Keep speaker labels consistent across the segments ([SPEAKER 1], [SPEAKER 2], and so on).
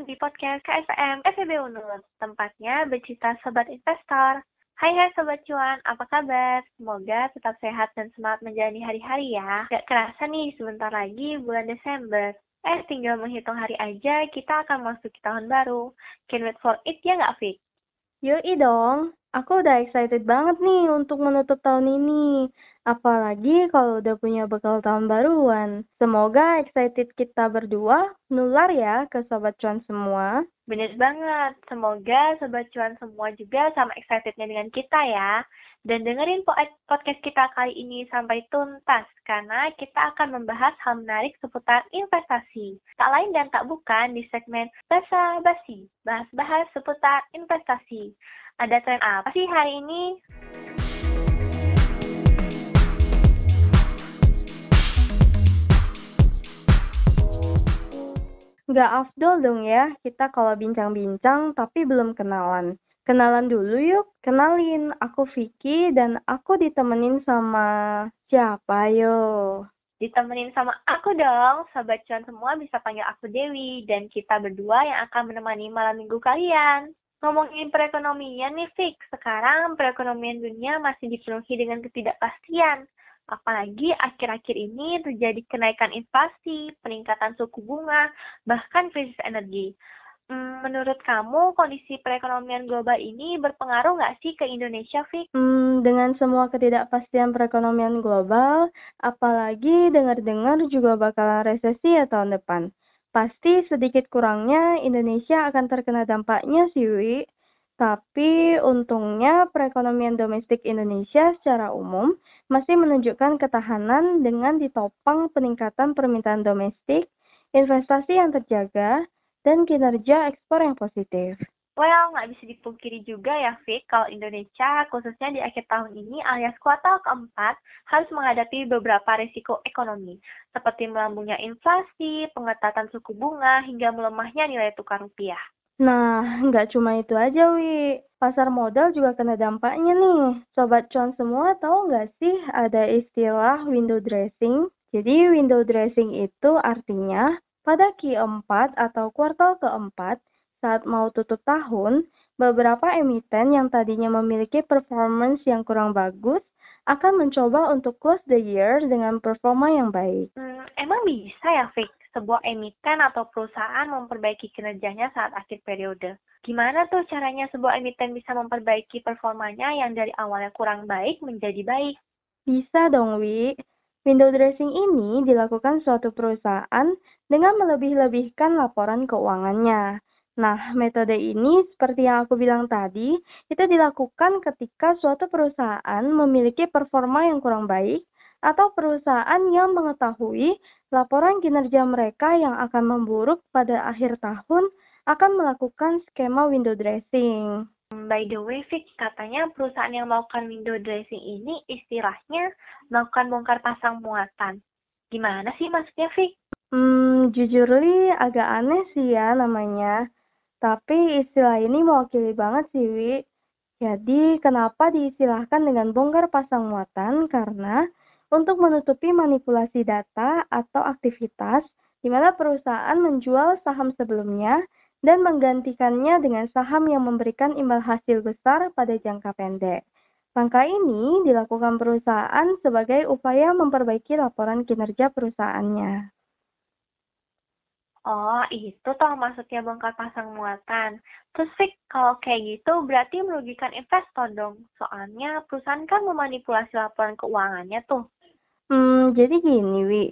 [SPEAKER 1] datang di podcast KSM FEB Unut, tempatnya bercita sobat investor. Hai hai sobat cuan, apa kabar? Semoga tetap sehat dan semangat menjalani hari-hari ya. Gak kerasa nih, sebentar lagi bulan Desember. Eh, tinggal menghitung hari aja, kita akan masuk ke tahun baru. Can wait for it ya nggak, Fik?
[SPEAKER 2] Yoi dong, aku udah excited banget nih untuk menutup tahun ini. Apalagi kalau udah punya bekal tahun baruan. Semoga excited kita berdua nular ya ke Sobat Cuan semua.
[SPEAKER 1] Bener banget, semoga Sobat Cuan semua juga sama excitednya dengan kita ya. Dan dengerin podcast kita kali ini sampai tuntas, karena kita akan membahas hal menarik seputar investasi. Tak lain dan tak bukan di segmen Basa Basi, bahas-bahas seputar investasi. Ada tren apa sih hari ini?
[SPEAKER 2] Nggak afdol dong ya kita kalau bincang-bincang tapi belum kenalan. Kenalan dulu yuk. Kenalin, aku Vicky dan aku ditemenin sama siapa yo?
[SPEAKER 1] Ditemenin sama aku dong, sobat cuan semua bisa panggil aku Dewi dan kita berdua yang akan menemani malam minggu kalian. Ngomongin perekonomian nih, Fik. Sekarang perekonomian dunia masih dipenuhi dengan ketidakpastian. Apalagi akhir-akhir ini terjadi kenaikan inflasi, peningkatan suku bunga, bahkan krisis energi. Hmm, menurut kamu, kondisi perekonomian global ini berpengaruh nggak sih ke Indonesia, Fik?
[SPEAKER 2] Hmm, dengan semua ketidakpastian perekonomian global, apalagi dengar-dengar juga bakalan resesi ya tahun depan. Pasti sedikit kurangnya Indonesia akan terkena dampaknya sih, Wi. Tapi untungnya perekonomian domestik Indonesia secara umum masih menunjukkan ketahanan dengan ditopang peningkatan permintaan domestik, investasi yang terjaga, dan kinerja ekspor yang positif.
[SPEAKER 1] Well, nggak bisa dipungkiri juga ya, Fik, kalau Indonesia, khususnya di akhir tahun ini alias kuartal keempat, harus menghadapi beberapa risiko ekonomi, seperti melambungnya inflasi, pengetatan suku bunga, hingga melemahnya nilai tukar rupiah.
[SPEAKER 2] Nah, nggak cuma itu aja, Wi. Pasar modal juga kena dampaknya nih. Sobat cuan semua tahu nggak sih ada istilah window dressing? Jadi window dressing itu artinya pada Q4 atau kuartal keempat saat mau tutup tahun, beberapa emiten yang tadinya memiliki performance yang kurang bagus akan mencoba untuk close the year dengan performa yang baik.
[SPEAKER 1] Hmm, emang bisa ya, Fik? sebuah emiten atau perusahaan memperbaiki kinerjanya saat akhir periode. Gimana tuh caranya sebuah emiten bisa memperbaiki performanya yang dari awalnya kurang baik menjadi baik?
[SPEAKER 2] Bisa dong, Wi. Window dressing ini dilakukan suatu perusahaan dengan melebih-lebihkan laporan keuangannya. Nah, metode ini seperti yang aku bilang tadi, itu dilakukan ketika suatu perusahaan memiliki performa yang kurang baik atau perusahaan yang mengetahui laporan kinerja mereka yang akan memburuk pada akhir tahun akan melakukan skema window dressing.
[SPEAKER 1] By the way, Vic, katanya perusahaan yang melakukan window dressing ini istilahnya melakukan bongkar pasang muatan. Gimana sih maksudnya, Vic?
[SPEAKER 2] Hmm, jujur li agak aneh sih ya namanya. Tapi istilah ini mewakili banget sih, Wi. Jadi, kenapa diistilahkan dengan bongkar pasang muatan? Karena untuk menutupi manipulasi data atau aktivitas di mana perusahaan menjual saham sebelumnya dan menggantikannya dengan saham yang memberikan imbal hasil besar pada jangka pendek. Langkah ini dilakukan perusahaan sebagai upaya memperbaiki laporan kinerja perusahaannya.
[SPEAKER 1] Oh, itu toh maksudnya bongkar pasang muatan. Terus, Fik, kalau kayak gitu berarti merugikan investor dong. Soalnya perusahaan kan memanipulasi laporan keuangannya tuh.
[SPEAKER 2] Hmm, jadi gini, Wi.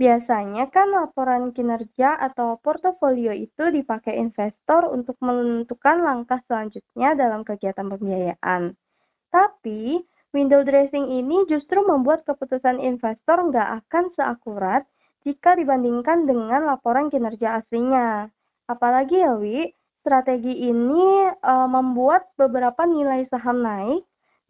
[SPEAKER 2] Biasanya kan laporan kinerja atau portofolio itu dipakai investor untuk menentukan langkah selanjutnya dalam kegiatan pembiayaan. Tapi, window dressing ini justru membuat keputusan investor nggak akan seakurat jika dibandingkan dengan laporan kinerja aslinya. Apalagi ya, Wi, strategi ini e, membuat beberapa nilai saham naik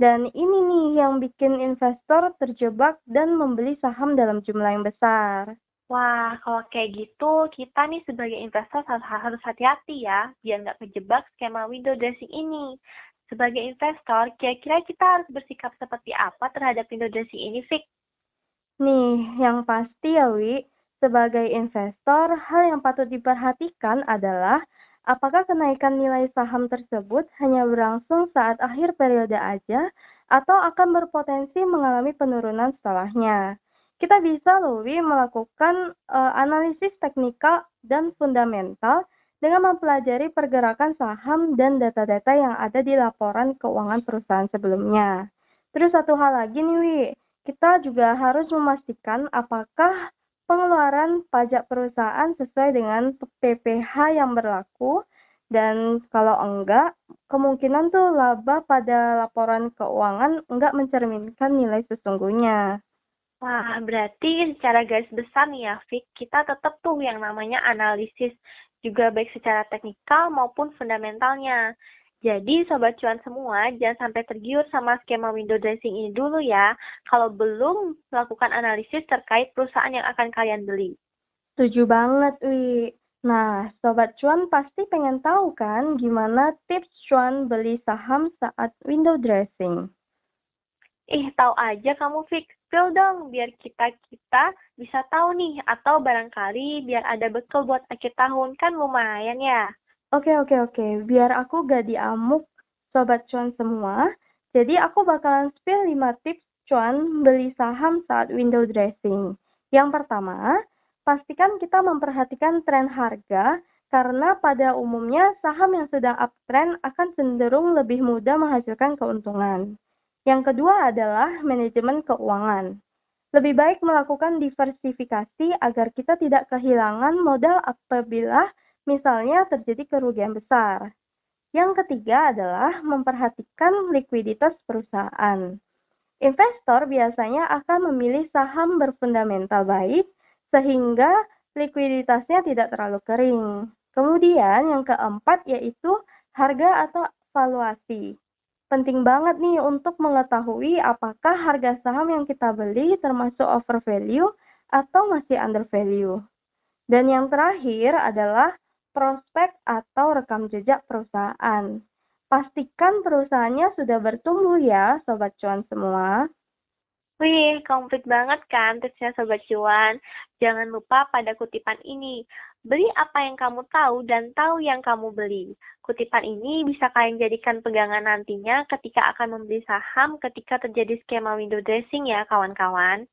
[SPEAKER 2] dan ini nih yang bikin investor terjebak dan membeli saham dalam jumlah yang besar.
[SPEAKER 1] Wah, kalau kayak gitu, kita nih sebagai investor harus hati-hati ya, biar nggak kejebak skema window dressing ini. Sebagai investor, kira-kira kita harus bersikap seperti apa terhadap window dressing ini, Fik?
[SPEAKER 2] Nih, yang pasti ya, Wi, sebagai investor, hal yang patut diperhatikan adalah apakah kenaikan nilai saham tersebut hanya berlangsung saat akhir periode aja atau akan berpotensi mengalami penurunan setelahnya. Kita bisa lebih melakukan uh, analisis teknikal dan fundamental dengan mempelajari pergerakan saham dan data-data yang ada di laporan keuangan perusahaan sebelumnya. Terus satu hal lagi nih, Wi, kita juga harus memastikan apakah pengeluaran pajak perusahaan sesuai dengan PPh yang berlaku dan kalau enggak, kemungkinan tuh laba pada laporan keuangan enggak mencerminkan nilai sesungguhnya.
[SPEAKER 1] Wah, berarti secara garis besar nih ya, Fik, kita tetap tuh yang namanya analisis juga baik secara teknikal maupun fundamentalnya. Jadi Sobat Cuan semua, jangan sampai tergiur sama skema window dressing ini dulu ya, kalau belum melakukan analisis terkait perusahaan yang akan kalian beli.
[SPEAKER 2] Setuju banget, Wi. Nah, Sobat Cuan pasti pengen tahu kan gimana tips Cuan beli saham saat window dressing.
[SPEAKER 1] Ih, tahu aja kamu fix. Spill dong, biar kita-kita bisa tahu nih. Atau barangkali biar ada bekal buat akhir tahun. Kan lumayan ya.
[SPEAKER 2] Oke, oke, oke. Biar aku gak diamuk Sobat Cuan semua. Jadi aku bakalan spill 5 tips cuan beli saham saat window dressing. Yang pertama, pastikan kita memperhatikan tren harga karena pada umumnya saham yang sedang uptrend akan cenderung lebih mudah menghasilkan keuntungan. Yang kedua adalah manajemen keuangan. Lebih baik melakukan diversifikasi agar kita tidak kehilangan modal apabila misalnya terjadi kerugian besar. Yang ketiga adalah memperhatikan likuiditas perusahaan. Investor biasanya akan memilih saham berfundamental baik sehingga likuiditasnya tidak terlalu kering. Kemudian yang keempat yaitu harga atau valuasi penting banget nih untuk mengetahui apakah harga saham yang kita beli termasuk over value atau masih under value. Dan yang terakhir adalah prospek atau rekam jejak perusahaan. Pastikan perusahaannya sudah bertumbuh ya, Sobat Cuan semua.
[SPEAKER 1] Wih, komplit banget kan tipsnya Sobat Cuan. Jangan lupa pada kutipan ini. Beli apa yang kamu tahu dan tahu yang kamu beli. Kutipan ini bisa kalian jadikan pegangan nantinya ketika akan membeli saham ketika terjadi skema window dressing ya kawan-kawan.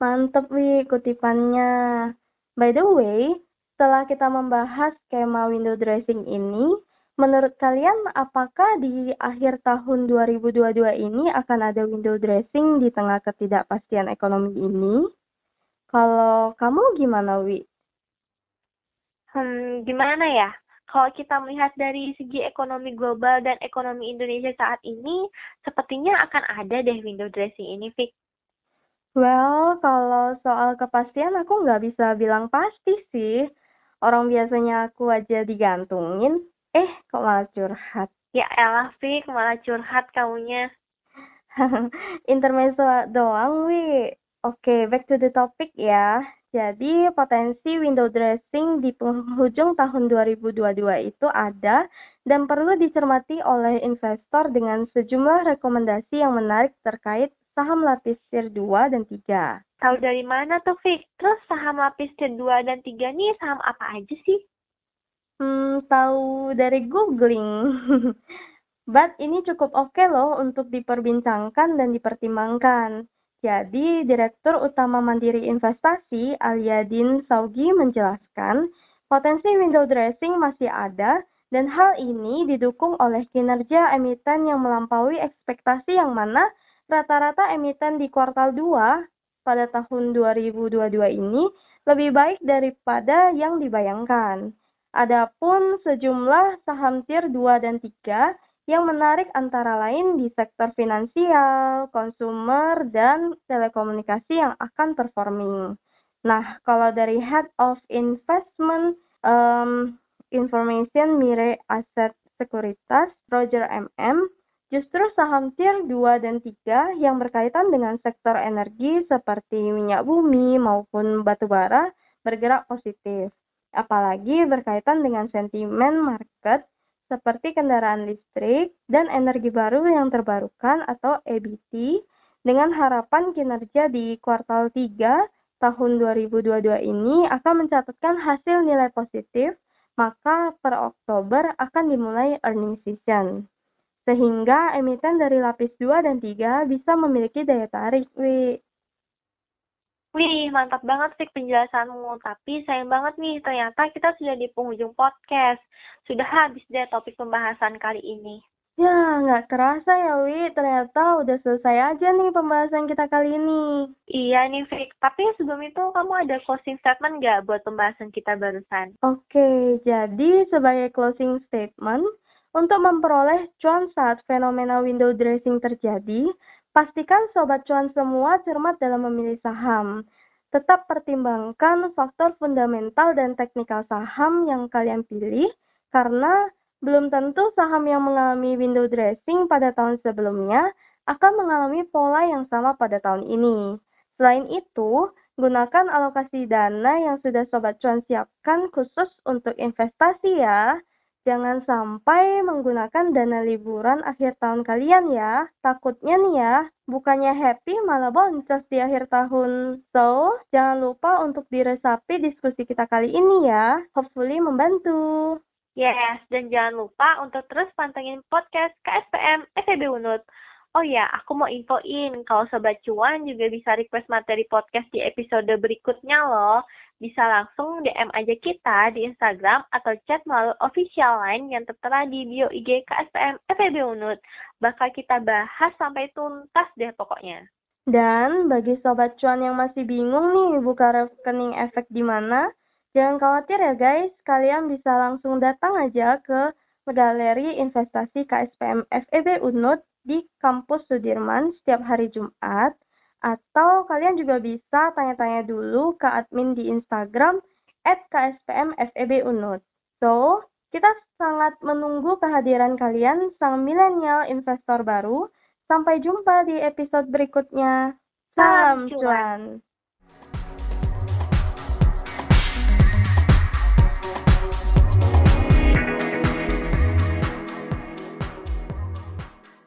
[SPEAKER 2] Mantep Wih kutipannya. By the way, setelah kita membahas skema window dressing ini, Menurut kalian, apakah di akhir tahun 2022 ini akan ada window dressing di tengah ketidakpastian ekonomi ini? Kalau kamu gimana, Wi?
[SPEAKER 1] Hmm, gimana ya? Kalau kita melihat dari segi ekonomi global dan ekonomi Indonesia saat ini, sepertinya akan ada deh window dressing ini, Vic.
[SPEAKER 2] Well, kalau soal kepastian aku nggak bisa bilang pasti sih. Orang biasanya aku aja digantungin, Eh, kok malah curhat?
[SPEAKER 1] Ya elah, Fik, malah curhat kamunya.
[SPEAKER 2] Intermezzo doang, Wi. Oke, back to the topic ya. Jadi, potensi window dressing di penghujung tahun 2022 itu ada dan perlu dicermati oleh investor dengan sejumlah rekomendasi yang menarik terkait saham lapis tier 2 dan 3.
[SPEAKER 1] Tahu dari mana tuh, Fik? Terus saham lapis 2 dan 3 nih saham apa aja sih?
[SPEAKER 2] Hmm, tahu dari googling. But ini cukup oke okay loh untuk diperbincangkan dan dipertimbangkan. Jadi, Direktur Utama Mandiri Investasi Aliadin Saugi menjelaskan, potensi window dressing masih ada dan hal ini didukung oleh kinerja emiten yang melampaui ekspektasi yang mana rata-rata emiten di kuartal 2 pada tahun 2022 ini lebih baik daripada yang dibayangkan. Adapun sejumlah saham tier 2 dan 3 yang menarik antara lain di sektor finansial, konsumer, dan telekomunikasi yang akan performing. Nah, kalau dari Head of Investment um, Information Mire Asset Sekuritas, Roger MM, justru saham tier 2 dan 3 yang berkaitan dengan sektor energi seperti minyak bumi maupun batu bara bergerak positif apalagi berkaitan dengan sentimen market seperti kendaraan listrik dan energi baru yang terbarukan atau EBT dengan harapan kinerja di kuartal 3 tahun 2022 ini akan mencatatkan hasil nilai positif maka per Oktober akan dimulai earning season. Sehingga emiten dari lapis 2 dan 3 bisa memiliki daya tarik, Wi.
[SPEAKER 1] Wih, mantap banget sih penjelasanmu. Tapi sayang banget nih, ternyata kita sudah di penghujung podcast. Sudah habis deh topik pembahasan kali ini.
[SPEAKER 2] Ya, nggak kerasa ya, Wi. Ternyata udah selesai aja nih pembahasan kita kali ini.
[SPEAKER 1] Iya nih, Fik. Tapi sebelum itu, kamu ada closing statement nggak buat pembahasan kita barusan?
[SPEAKER 2] Oke, jadi sebagai closing statement, untuk memperoleh cuan saat fenomena window dressing terjadi, pastikan sobat cuan semua cermat dalam memilih saham. Tetap pertimbangkan faktor fundamental dan teknikal saham yang kalian pilih, karena belum tentu saham yang mengalami window dressing pada tahun sebelumnya akan mengalami pola yang sama pada tahun ini. Selain itu, gunakan alokasi dana yang sudah Sobat Cuan siapkan khusus untuk investasi ya. Jangan sampai menggunakan dana liburan akhir tahun kalian ya. Takutnya nih ya, bukannya happy malah boncos di akhir tahun. So, jangan lupa untuk diresapi diskusi kita kali ini ya. Hopefully membantu.
[SPEAKER 1] Yes, dan jangan lupa untuk terus pantengin podcast KSPM FEB Unut. Oh ya, aku mau infoin kalau Sobat Cuan juga bisa request materi podcast di episode berikutnya loh. Bisa langsung DM aja kita di Instagram atau chat melalui official line yang tertera di bio IG KSPM FEB Unut. Bakal kita bahas sampai tuntas deh pokoknya.
[SPEAKER 2] Dan bagi Sobat Cuan yang masih bingung nih buka rekening efek di mana, Jangan khawatir ya guys, kalian bisa langsung datang aja ke Galeri Investasi KSPM FEB Unut di kampus Sudirman setiap hari Jumat atau kalian juga bisa tanya-tanya dulu ke admin di Instagram at KSPM FEB Unut. So, kita sangat menunggu kehadiran kalian sang milenial investor baru. Sampai jumpa di episode berikutnya. Salam cuan!